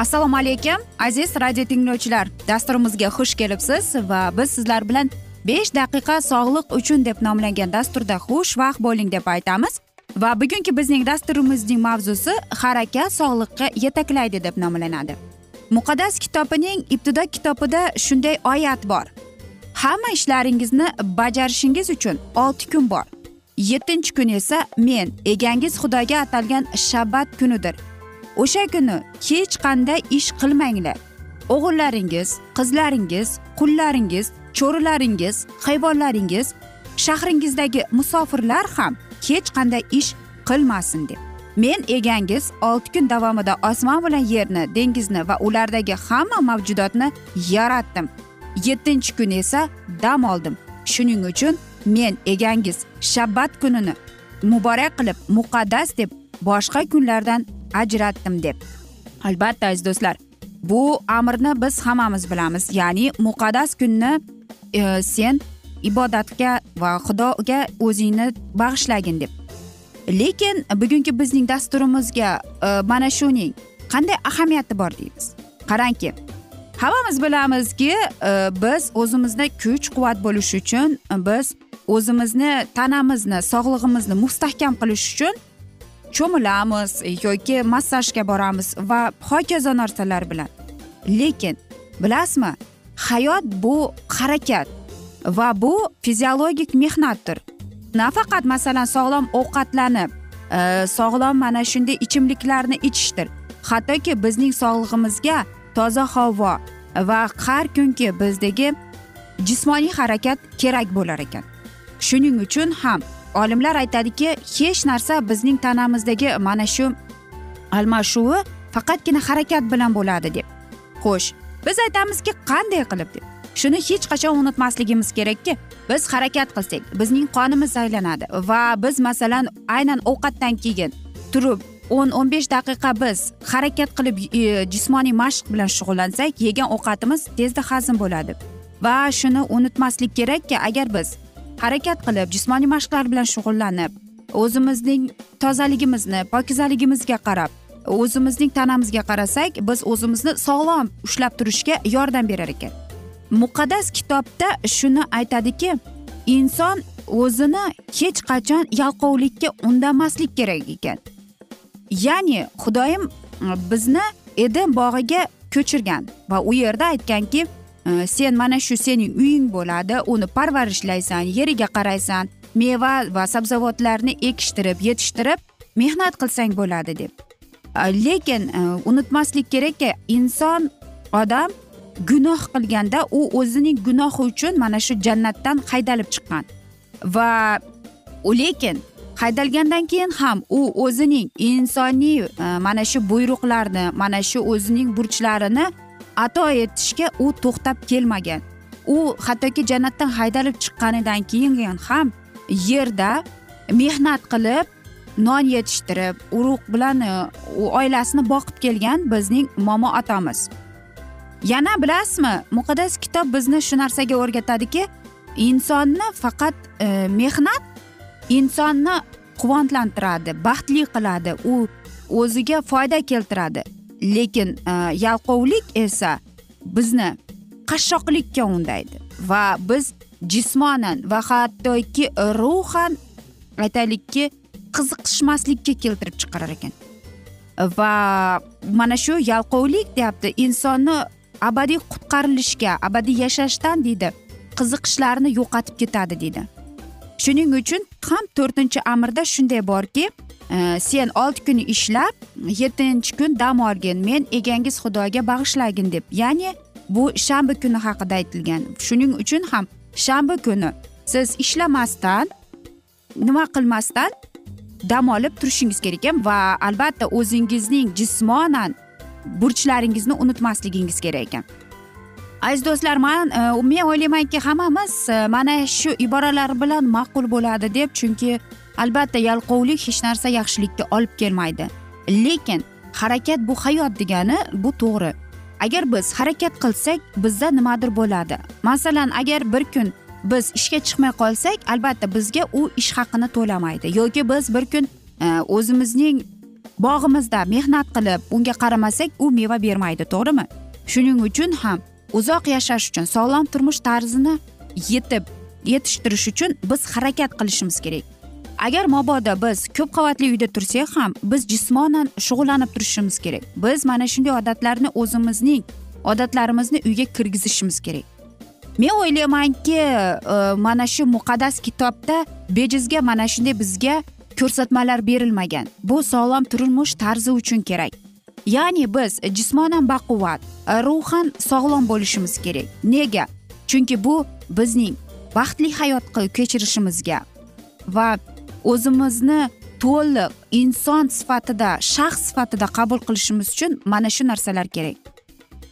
assalomu alaykum aziz radio tinglovchilar. Dasturimizga xush kelibsiz va biz sizlar bilan besh daqiqa sog'liq uchun deb nomlangan dasturda xushvaqt bo'ling deb aytamiz. Va bugungi bizning dasturimizning mavzusi harakat sog'liqqa yetaklaydi deb nomlanadi. Muqaddas kitobining ibtido kitobida shunday oyat bor. Hamma ishlaringizni bajarishingiz uchun olti kun bor. Yettinchi kun esa men egangiz xudoga atalgan shabbat kunidir. O'sha kuni hech qanday ish qilmanglar. O'g'illaringiz qizlaringiz qullaringiz cho'rilaringiz hayvonlaringiz shahringizdagi musofirlar ham hech qanday ish qilmasin deb. Men egangiz olti kun davomida osmon bilan yerni dengizni va ulardagi hamma mavjudotni yaratdim. Yettinchi kun esa dam oldim. Shuning uchun men egangiz shabbat kunini muborak qilib muqaddas deb boshqa kunlardan ajratdim deb. Albatta aziz do'stlar bu amrni biz hammamiz bilamiz. Ya'ni muqaddas kunni e, sen ibodatga va xudoga o'zingni bag'ishlagin deb. Lekin bugungi bizning dasturimizga e, mana shuning qanday ahamiyati bor deymiz. Qarangki hammamiz bilamizki e, biz o'zimizda kuch quvvat bo'lishi uchun e, biz o'zimizni tanamizni sog'lig'imizni mustahkam qilish uchun cho'milamiz yoki massajga boramiz va hokazo narsalar bilan. Lekin bilasizmi hayot bu harakat va bu fiziologik mehnatdir. Nafaqat masalan sog'lom ovqatlanib e, sog'lom mana shunday ichimliklarni ichishdir. Hattoki bizning sog'lig'imizga toza havo va har kungi bizdagi jismoniy harakat kerak bo'lar ekan. Shuning uchun ham olimlar aytadiki hech narsa bizning tanamizdagi mana shu almashuvi faqatgina harakat bilan bo'ladi deb. Xo'sh biz aytamizki qanday qilib deb. Shuni hech qachon unutmasligimiz kerakki biz harakat qilsak bizning qonimiz aylanadi va biz masalan aynan ovqatdan keyin turib o'n o'n besh daqiqa biz harakat qilib e, jismoniy mashq bilan shug'ullansak yegan ovqatimiz tezda hazm bo'ladi. Va shuni unutmaslik kerakki agar biz harakat qilib jismoniy mashqlar bilan shug'ullanib o'zimizning tozaligimizni pokizaligimizga qarab o'zimizning tanamizga qarasak biz o'zimizni sog'lom ushlab turishga yordam berar ekan. Muqaddas kitobda shuni aytadiki inson o'zini hech qachon yalqovlikka undamaslik kerak ekan. Ya'ni xudoyim bizni eden bog'iga ko'chirgan va u yerda aytganki Э, sen mana shu sening uying bo'ladi uni parvarishlaysan yeriga qaraysan meva va sabzavotlarni ekishtirib yetishtirib mehnat qilsang bo'ladi deb. Э, lekin э, unutmaslik kerakki inson odam gunoh qilganda u o'zining gunohi uchun mana shu jannatdan haydalib chiqqan. Va lekin haydalgandan keyin ham u o'zining insoniy e, mana shu buyruqlarni mana shu o'zining burchlarini ato etishga u to'xtab kelmagan. U hattoki jannatdan haydalib chiqqanidan keyin ham yerda mehnat qilib non yetishtirib urug' bilan e, oilasini boqib kelgan bizning momo otamiz yana bilasizmi muqaddas kitob bizni shu narsaga o'rgatadiki insonni faqat e, mehnat insonni quvontlantiradi baxtli qiladi u o'ziga foyda keltiradi. Lekin e, yalqovlik esa bizni qashshoqlikka undaydi. Va biz jismonan va hattoki ruhan aytaylikki qiziqishmaslikka keltirib chiqarar ekan. Va mana shu yalqovlik deyapti insonni abadiy qutqarilishga abadiy yashashdan deydi qiziqishlarini yo'qotib ketadi deydi. Shuning uchun ham to'rtinchi amirda shunday borki Э, sen olti kun ishlab yettinchi kun dam olgin men egangiz xudoga bag'ishlagin deb. Ya'ni bu shanba kuni haqida aytilgan. Shuning uchun ham shanba kuni siz ishlamasdan nima qilmasdan dam olib turishingiz kerak ekan va albatta o'zingizning jismonan burchlaringizni unutmasligingiz kerak ekan. Aziz do'stlar man e, men o'ylaymanki hammamiz e, mana shu iboralar bilan ma'qul bo'ladi deb chunki albatta yalqovlik hech narsa yaxshilikka olib kelmaydi. Lekin harakat bu hayot degani bu to'g'ri. Agar biz harakat qilsak bizda nimadir bo'ladi. Masalan agar bir kun biz ishga chiqmay qolsak albatta bizga u ish haqini to'lamaydi. Yoki biz bir kun e, o'zimizning bog'imizda mehnat qilib unga qaramasak u meva bermaydi to'g'rimi? Shuning uchun ham uzoq yashash uchun sog'lom turmush tarzini yetib yetishtirish uchun biz harakat qilishimiz kerak. Agar mabodo biz ko'p qavatli uyda tursak ham biz jismonan shug'ullanib turishimiz kerak. Biz mana shunday odatlarni o'zimizning odatlarimizni uyga kirgizishimiz kerak. Men o'ylaymanki e, mana shu muqaddas kitobda bejizga mana shunday bizga ko'rsatmalar berilmagan. Bu sog'lom turmush tarzi uchun kerak. Ya'ni biz jismonan baquvvat e, ruhan sog'lom bo'lishimiz kerak. Nega? Chunki bu bizning baxtli hayot kechirishimizga va o'zimizni to'liq inson sifatida shaxs sifatida qabul qilishimiz uchun mana shu narsalar kerak.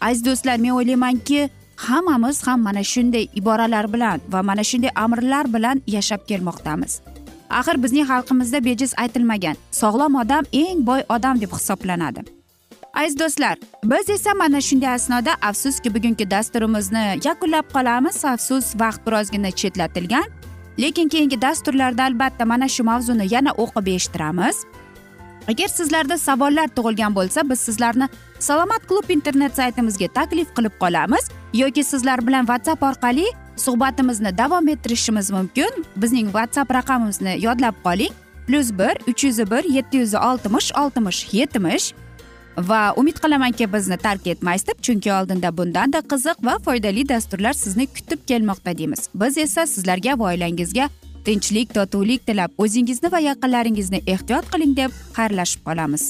Aziz do'stlar men o'ylaymanki hammamiz ham mana shunday iboralar bilan va mana shunday amrlar bilan yashab kelmoqdamiz. Axir bizning xalqimizda bejiz aytilmagan sog'lom odam eng boy odam deb hisoblanadi. Aziz do'stlar biz esa mana shunday asnoda afsuski bugungi dasturimizni yakunlab qolamiz. Afsus vaqt birozgina chetlatilgan lekin keyingi dasturlarda albatta mana shu mavzuni yana o'qib eshittiramiz. Agar sizlarda savollar tug'ilgan bo'lsa biz sizlarni salomat klub internet saytimizga taklif qilib qolamiz yoki sizlar bilan whatsapp orqali suhbatimizni davom ettirishimiz mumkin. Bizning whatsapp raqamimizni yodlab qoling. Plyus bir uch yuz bir yetti yuz oltmish oltmish yetmish. Va umid qilamanki bizni tark etmaysiz deb chunki oldinda bundanda qiziq va foydali dasturlar sizni kutib kelmoqda deymiz. Biz esa sizlarga va oilangizga tinchlik totuvlik tilab o'zingizni va yaqinlaringizni ehtiyot qiling deb xayrlashib qolamiz.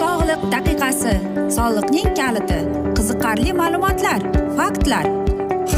Sog'liq daqiqasi soliqning kaliti qiziqarli ma'lumotlar faktlar.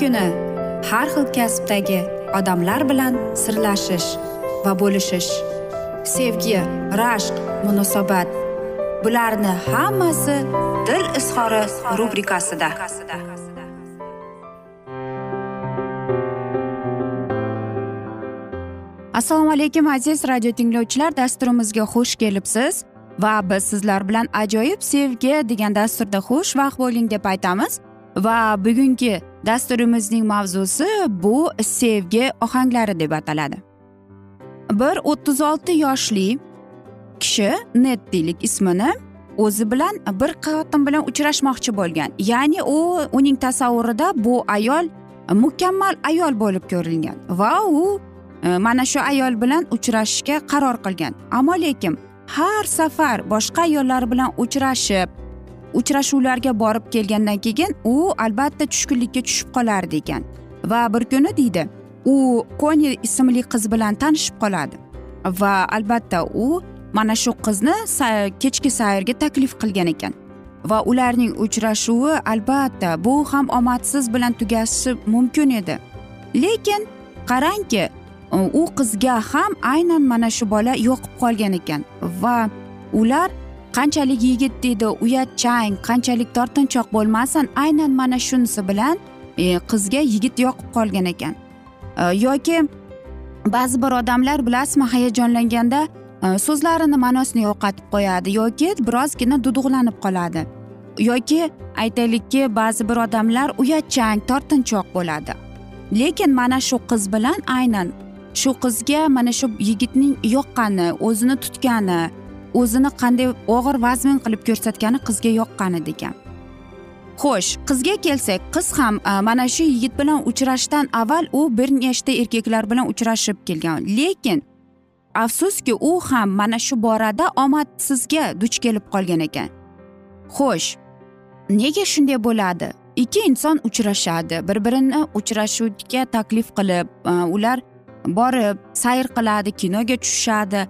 Kuni har xil kasbdagi odamlar bilan sirlashish va bo'lishish sevgi rashq munosabat bularni hammasi dil izhori rubrikasida. Assalomu alaykum aziz radio tinglovchilar dasturimizga xush kelibsiz va biz sizlar bilan ajoyib sevgi degan dasturda xushvaqt bo'ling deb aytamiz va bugungi dasturimizning mavzusi bu sevgi ohanglari deb ataladi. Bir o'ttiz olti yoshli kishi net deylik ismini o'zi bilan bir xotin bilan uchrashmoqchi bo'lgan. Ya'ni u uning tasavvurida bu ayol mukammal ayol bo'lib ko'rilgan va u e, mana shu ayol bilan uchrashishga qaror qilgan. Ammo lekin har safar boshqa ayollar bilan uchrashib uchrashuvlarga borib kelgandan keyin u albatta tushkunlikka tushib qolardi ekan. Va bir kuni deydi u koni ismli qiz bilan tanishib qoladi. Va albatta u mana shu qizni kechki sayrga taklif qilgan ekan. Va ularning uchrashuvi albatta bu ham omadsiz bilan tugashi mumkin edi. Lekin qarangki u qizga ham aynan mana shu bola yoqib qolgan ekan. Va ular qanchalik yigit deydi uyatchang qanchalik tortinchoq bo'lmasin aynan mana shunisi bilan e, qizga yigit yoqib qolgan ekan. E, yoki ba'zi bir odamlar bilasizmi hayajonlanganda e, so'zlarini ma'nosini yo'qotib qo'yadi yoki birozgina duduqlanib qoladi. Yoki aytaylikki ba'zi bir odamlar uyatchang tortinchoq bo'ladi. Lekin mana shu qiz bilan aynan shu qizga mana shu yigitning yoqqani o'zini tutgani o'zini qanday og'ir vazmin qilib ko'rsatgani qizga yoqqan edi ekan xo'sh qizga kelsak qiz ham e, mana shu yigit bilan uchrashishdan avval u bir nechta erkaklar bilan uchrashib kelgan. Lekin afsuski u ham mana shu borada omadsizga duch kelib qolgan ekan. Xo'sh nega shunday bo'ladi? Ikki inson uchrashadi bir birini uchrashuvga taklif qilib e, ular borib sayr qiladi kinoga tushishadi.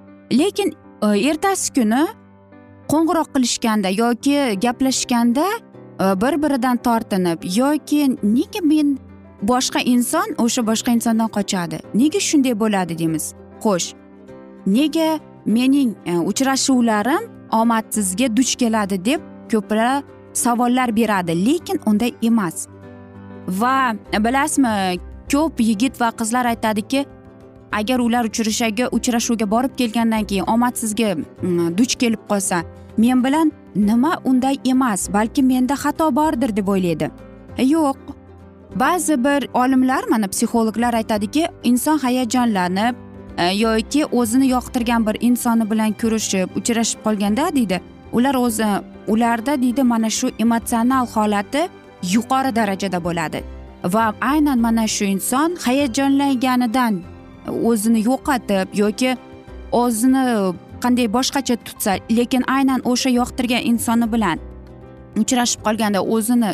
Lekin ertasi kuni qo'ng'iroq qilishganda yoki gaplashganda e, bir biridan tortinib yoki nega men boshqa inson o'sha boshqa insondan qochadi? Nega shunday bo'ladi deymiz. Xo'sh nega mening e, uchrashuvlarim omadsizga duch keladi deb ko'plab savollar beradi. Lekin unday emas. Va bilasizmi ko'p yigit va qizlar aytadiki agar ular uchrashaga uchrashuvga borib kelgandan keyin omadsizga mm, duch kelib qolsa men bilan nima unday emas balki menda xato bordir deb o'ylaydi. E, yo'q. Ba'zi bir olimlar mana psixologlar aytadiki inson hayajonlanib e, yoki o'zini yoqtirgan bir insoni bilan ko'rishib uchrashib qolganda deydi ular o'zi ularda deydi mana shu emotsional holati yuqori darajada bo'ladi. Va aynan mana shu inson hayajonlanganidan o'zini yo'qotib yoki o'zini qanday boshqacha tutsa lekin aynan o'sha yoqtirgan insoni bilan uchrashib qolganda o'zini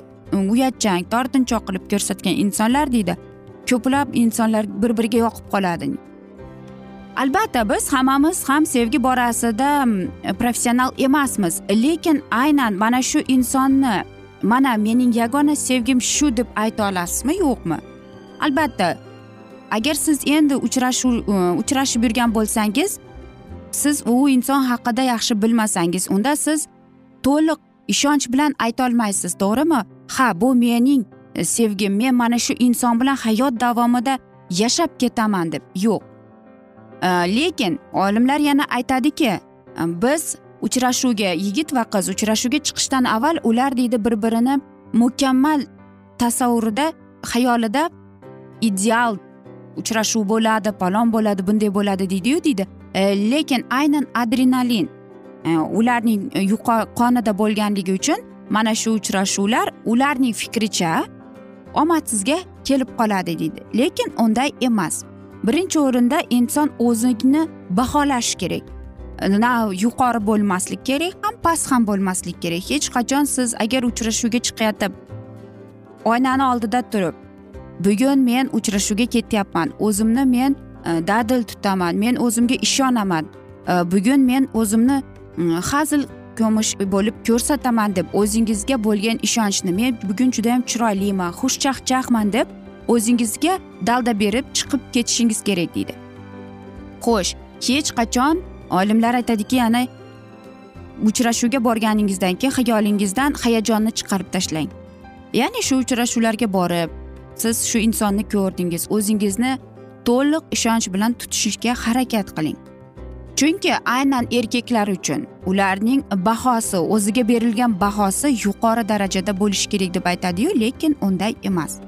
uyatchang tortinchoq qilib ko'rsatgan insonlar deydi. Ko'plab insonlar bir biriga yoqib qoladi. Albatta biz hammamiz ham sevgi borasida mm, professional emasmiz lekin aynan mana shu insonni mana mening yagona sevgim shu deb ayta olasizmi yo'qmi? Albatta agar siz endi uchrashuv e, uchrashib yurgan bo'lsangiz siz u inson haqida yaxshi bilmasangiz unda siz to'liq ishonch bilan aytolmaysiz to'g'rimi? Ha bu mening e, sevgim men mana shu inson bilan hayot davomida yashab ketaman deb. Yo'q. E, lekin olimlar yana aytadiki biz uchrashuvga yigit va qiz uchrashuvga chiqishdan avval ular deydi bir birini mukammal tasavvurida xayolida ideal uchrashuv bo'ladi palon bo'ladi bunday bo'ladi deydiyu deydi. E, lekin aynan adrenalin e, ularning qonida bo'lganligi uchun mana shu uchrashuvlar ularning fikricha omadsizga kelib qoladi deydi. Lekin unday emas. Birinchi o'rinda inson o'zini baholashi kerak. Na yuqori bo'lmaslik kerak ham past ham bo'lmaslik kerak. Hech qachon siz agar uchrashuvga chiqayotib oynani oldida turib bugun men uchrashuvga ketyapman. O'zimni men e, dadil tutaman. Men o'zimga ishonaman. E, bugun men o'zimni hazil ko'mish bo'lib ko'rsataman deb o'zingizga bo'lgan ishonchni men bugun judayam chiroyliman xushchaqchaqman deb o'zingizga dalda berib chiqib ketishingiz kerak deydi. Xo'sh hech qachon olimlar aytadiki yana uchrashuvga borganingizdan keyin xayolingizdan hayajonni chiqarib tashlang. Ya'ni shu uchrashuvlarga borib siz shu insonni ko'rdingiz. O'zingizni to'liq ishonch bilan tutishga harakat qiling. Chunki aynan erkaklar uchun ularning bahosi o'ziga berilgan bahosi yuqori darajada bo'lishi kerak deb aytadiyu lekin unday emas.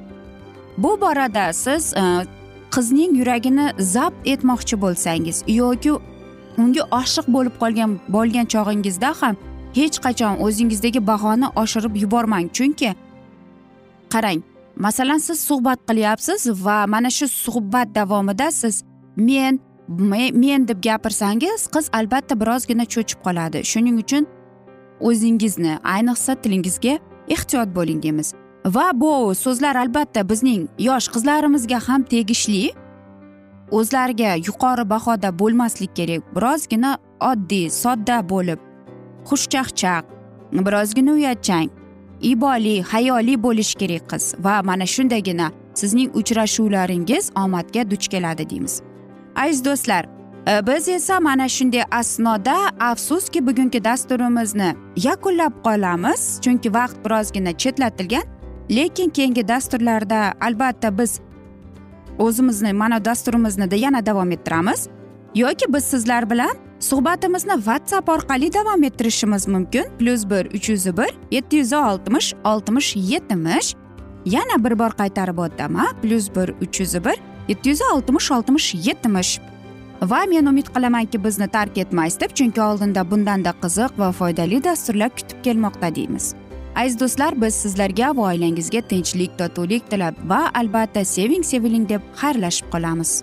Bu borada siz e, qizning yuragini zabt etmoqchi bo'lsangiz yoki unga oshiq bo'lib qolgan bo'lgan chog'ingizda ham hech qachon o'zingizdagi bahoni oshirib yubormang. Chunki qarang masalan siz suhbat qilyapsiz va mana shu suhbat davomida siz men men deb gapirsangiz qiz albatta birozgina cho'chib qoladi. Shuning uchun o'zingizni ayniqsa tilingizga ehtiyot bo'ling deymiz. Va bu so'zlar albatta bizning yosh qizlarimizga ham tegishli. O'zlariga yuqori bahoda bo'lmaslik kerak. Birozgina oddiy sodda bo'lib xushchaqchaq birozgina uyatchang. Iboli hayoli bo'lishi kerak qiz. Va mana shundagina sizning uchrashuvlaringiz omadga duch keladi deymiz. Aziz do'stlar e, biz esa mana shunday asnoda afsuski bugungi dasturimizni yakunlab qolamiz. Chunki vaqt birozgina chetlatilgan lekin keyingi dasturlarda albatta biz o'zimizni mana dasturimizni yana davom ettiramiz. Yoki biz sizlar bilan suhbatimizni whatsapp orqali davom ettirishimiz mumkin. Plyus bir uch yuz bir yetti yuz oltmish oltmish yetmish. Yana bir bor qaytarib o'taman plyus bir uch yuz bir yetti yuz oltmish oltmish yetmish. Va men umid qilamanki bizni tark etmaysiz deb chunki oldinda bundanda qiziq va foydali dasturlar kutib kelmoqda deymiz. Aziz do'stlar biz sizlarga va oilangizga tinchlik totuvlik tilab va albatta seving seviling deb xayrlashib qolamiz.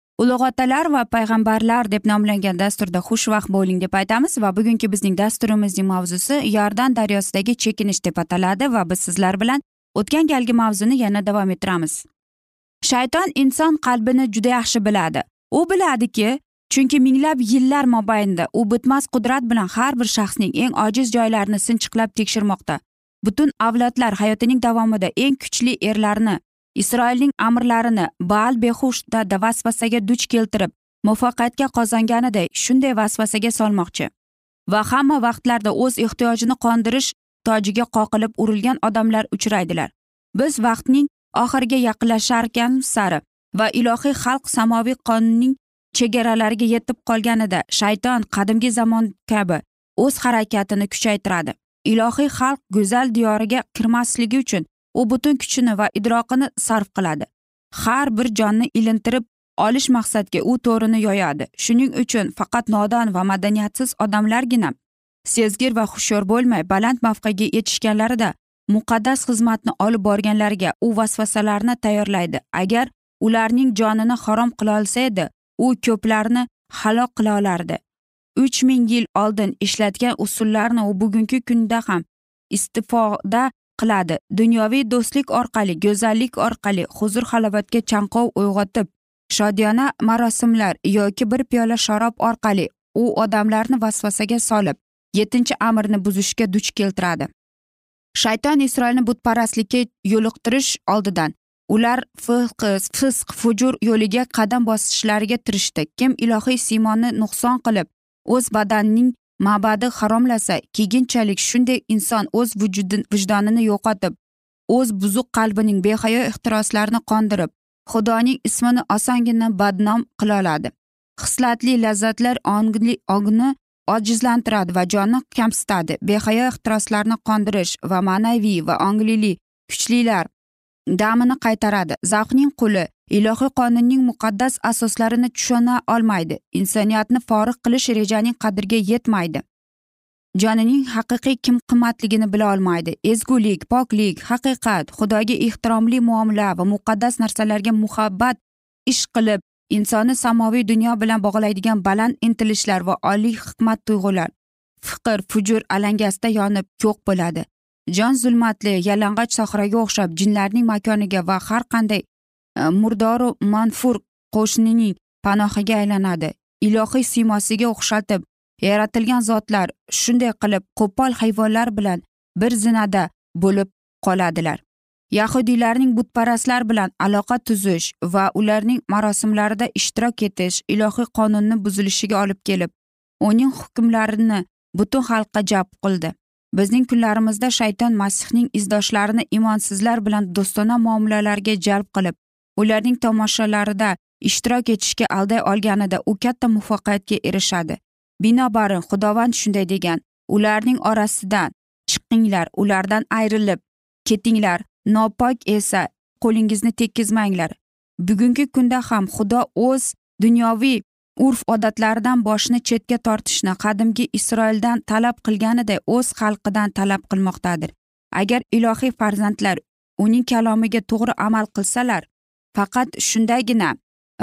ulug' otalar va payg'ambarlar deb nomlangan dasturda xushvaqt bo'ling deb aytamiz va bugungi bizning dasturimizning mavzusi yordan daryosidagi chekinish deb ataladi va biz sizlar bilan o'tgan galgi mavzuni yana davom ettiramiz. Shayton inson qalbini juda yaxshi biladi. U biladiki chunki minglab yillar mobaynida u bitmas qudrat bilan har bir shaxsning eng ojiz joylarini sinchiqlab tekshirmoqda. Butun avlodlar hayotining davomida eng kuchli erlarni isroilning amirlarini baal behushda vasvasaga duch keltirib muvaffaqiyatga qozonganiday shunday vasvasaga solmoqchi. Va hamma vaqtlarda o'z ehtiyojini qondirish tojiga qoqilib urilgan odamlar uchraydilar. Biz vaqtning oxiriga yaqinlasharkan sari va ilohiy xalq samoviy qonunning chegaralariga yetib qolganida shayton qadimgi zamon kabi o'z harakatini kuchaytiradi. Ilohiy xalq go'zal diyoriga kirmasligi uchun u butun kuchini va idroqini sarf qiladi. Har bir jonni ilintirib olish maqsadga u to'rini yoyadi. Shuning uchun faqat nodon va madaniyatsiz odamlargina sezgir va hushyor bo'lmay baland mavqega yetishganlarida muqaddas xizmatni olib borganlarga u vasvasalarni tayyorlaydi. Agar ularning jonini harom qilolsa edi u ko'plarni halok qila olardi. Uch ming yil oldin ishlatgan usullarni u bugungi kunda ham istifoda qiladi. Dunyoviy do'stlik orqali go'zallik orqali huzur halovatga chanqov uyg'otib shodiyona marosimlar yoki bir piyola sharob orqali u odamlarni vasvasaga solib yettinchi amirni buzishga duch keltiradi. Shayton isroilni butparastlikka yo'liqtirish oldidan ular fisq fujur yo'liga qadam bosishlariga tirishdi. Kim ilohiy siymonni nuqson qilib o'z badanining mabadi haromlasa keyinchalik shunday inson o'z vujudi vijdonini yo'qotib o'z buzuq qalbining behayo ehtiroslarini qondirib xudoning ismini osongina badnom qila oladi. Hislatli lazzatlar ongli ongni ojizlantiradi va jonni kamsitadi. Behayo ehtiroslarni qondirish va ma'naviy va onglili kuchlilar damini qaytaradi. Zavqning quli ilohiy qonunning muqaddas asoslarini tushuna olmaydi. Insoniyatni forig' qilish rejaning qadriga yetmaydi. Jonining haqiqiy kim qimmatligini bila olmaydi. Ezgulik poklik haqiqat xudoga ehtiromli muomala va muqaddas narsalarga muhabbat ish qilib insonni samoviy dunyo bilan bog'laydigan baland intilishlar va oliy hikmat tuyg'ular. Fiqr fujur alangasida yonib yo'q bo'ladi. Jon zulmatli yalang'och sohraga o'xshab jinlarning makoniga va har qanday e, murdoru manfur qo'shnining panohiga aylanadi. Ilohiy siymosiga o'xshatib yaratilgan zotlar shunday qilib qo'pol hayvonlar bilan bir zinada bo'lib qoladilar. Yahudiylarning butparastlar bilan aloqa tuzish va ularning marosimlarida ishtirok etish ilohiy qonunni buzilishiga olib kelib uning hukmlarini butun xalqqa jalb qildi. Bizning kunlarimizda shayton masihning izdoshlarini imonsizlar bilan do'stona muomalalarga jalb qilib ularning tomoshalarida ishtirok etishga alday olganida u katta muvaffaqiyatga erishadi. Binobarin xudovand shunday degan ularning orasidan chiqinglar ulardan ayrilib ketinglar nopok esa qo'lingizni tekkizmanglar. Bugungi kunda ham xudo o'z dunyoviy urf odatlaridan boshni chetga tortishni qadimgi isroildan talab qilganiday o'z xalqidan talab qilmoqdadir. Agar ilohiy farzandlar uning kalomiga to'g'ri amal qilsalar faqat shundagina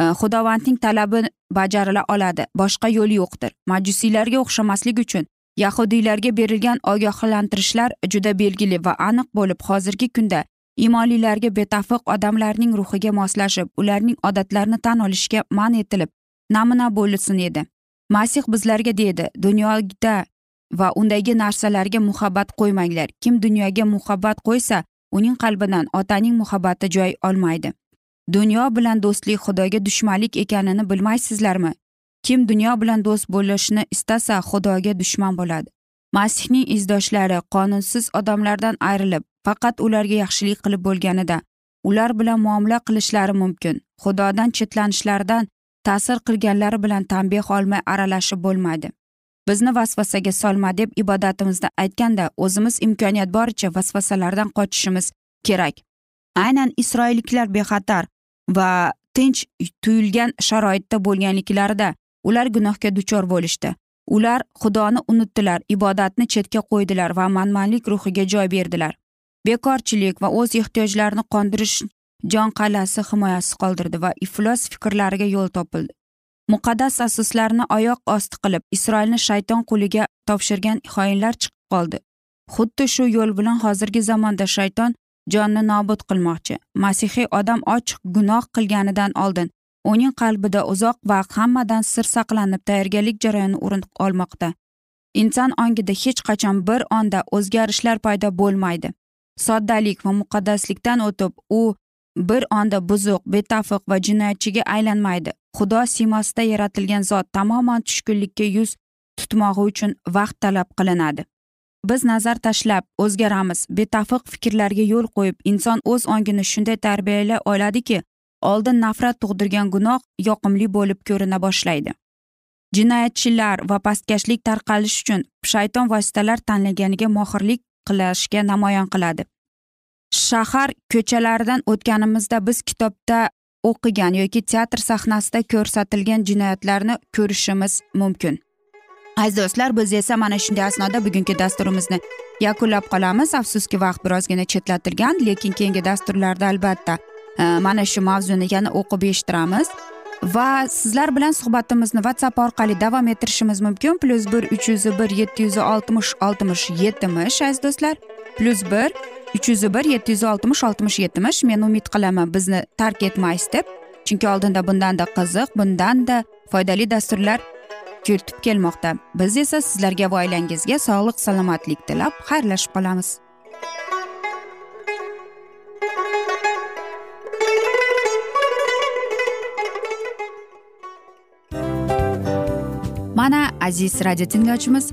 e, xudovandning talabi bajarila oladi boshqa yo'l yo'qdir. Majusiylarga o'xshamaslik uchun yahudiylarga berilgan ogohlantirishlar juda belgili va aniq bo'lib hozirgi kunda imonlilarga betafiq odamlarning ruhiga moslashib ularning odatlarini tan olishga man etilib namuna bo'lsin edi. Masih bizlarga deydi dunyoda va undagi narsalarga muhabbat qo'ymanglar. Kim dunyoga muhabbat qo'ysa uning qalbidan otaning muhabbati joy olmaydi. Dunyo bilan do'stlik xudoga dushmanlik ekanini bilmaysizlarmi? Kim dunyo bilan do'st bo'lishni istasa xudoga dushman bo'ladi. Masihning izdoshlari qonunsiz odamlardan ayrilib faqat ularga yaxshilik qilib bo'lganida ular bilan muomala qilishlari mumkin. Xudodan chetlanishlaridan ta'sir qilganlari bilan tanbeh olmay aralashib bo'lmaydi. Bizni vasvasaga solma deb ibodatimizda aytganda o'zimiz imkoniyat boricha vasvasalardan qochishimiz kerak. Aynan isroilliklar bexatar va tinch tuyulgan sharoitda bo'lganliklarida ular gunohga duchor bo'lishdi. Ular xudoni unutdilar ibodatni chetga qo'ydilar va manmanlik ruhiga joy berdilar. Bekorchilik va o'z ehtiyojlarini qondirish jon qal'asi himoyasi qoldirdi va iflos fikrlariga yo'l topildi. Muqaddas asoslarni oyoq osti qilib isroilni shayton qo'liga topshirgan xoinlar chiqib qoldi. Xuddi shu yo'l bilan hozirgi zamonda shayton jonni nobud qilmoqchi. Masihiy odam ochiq gunoh qilganidan oldin uning qalbida uzoq vaqt hammadan sir saqlanib tayyorgarlik jarayoni o'rin olmoqda. Inson ongida hech qachon bir onda o'zgarishlar paydo bo'lmaydi. Soddalik va muqaddaslikdan o'tib u bir onda buzuq betafiq va jinoyatchiga aylanmaydi. Xudo siymosida yaratilgan zot tamoman tushkunlikka yuz tutmog'i uchun vaqt talab qilinadi. Biz nazar tashlab o'zgaramiz. Betafiq fikrlarga yo'l qo'yib inson o'z ongini shunday tarbiyalay oladiki oldin nafrat tug'dirgan gunoh yoqimli bo'lib ko'rina boshlaydi. Jinoyatchilar va pastkashlik tarqalish uchun shayton vositalar tanlaganiga mohirlik qilishga namoyon qiladi. Shahar ko'chalaridan o'tganimizda biz kitobda o'qigan yoki teatr sahnasida ko'rsatilgan jinoyatlarni ko'rishimiz mumkin. Aziz do'stlar biz esa mana shunday asnoda bugungi dasturimizni yakunlab qolamiz. Afsuski vaqt birozgina chetlatilgan lekin keyingi dasturlarda albatta e, mana shu mavzuni yana o'qib eshittiramiz. Va sizlar bilan suhbatimizni whatsapp orqali davom ettirishimiz mumkin. Plyus bir uch yuz bir yetti yuz oltmish oltmish yetmish aziz do'stlar. Plyus bir uch yuz bir yetti yuz oltmish oltmish yetmish. Men umid qilaman bizni tark etmaysiz deb. Chunki oldinda bundanda qiziq bundanda foydali dasturlar kutib kelmoqda. Biz esa sizlarga va oilangizga sog'lik salomatlik tilab xayrlashib qolamiz. Mana aziz radio tinglovchimiz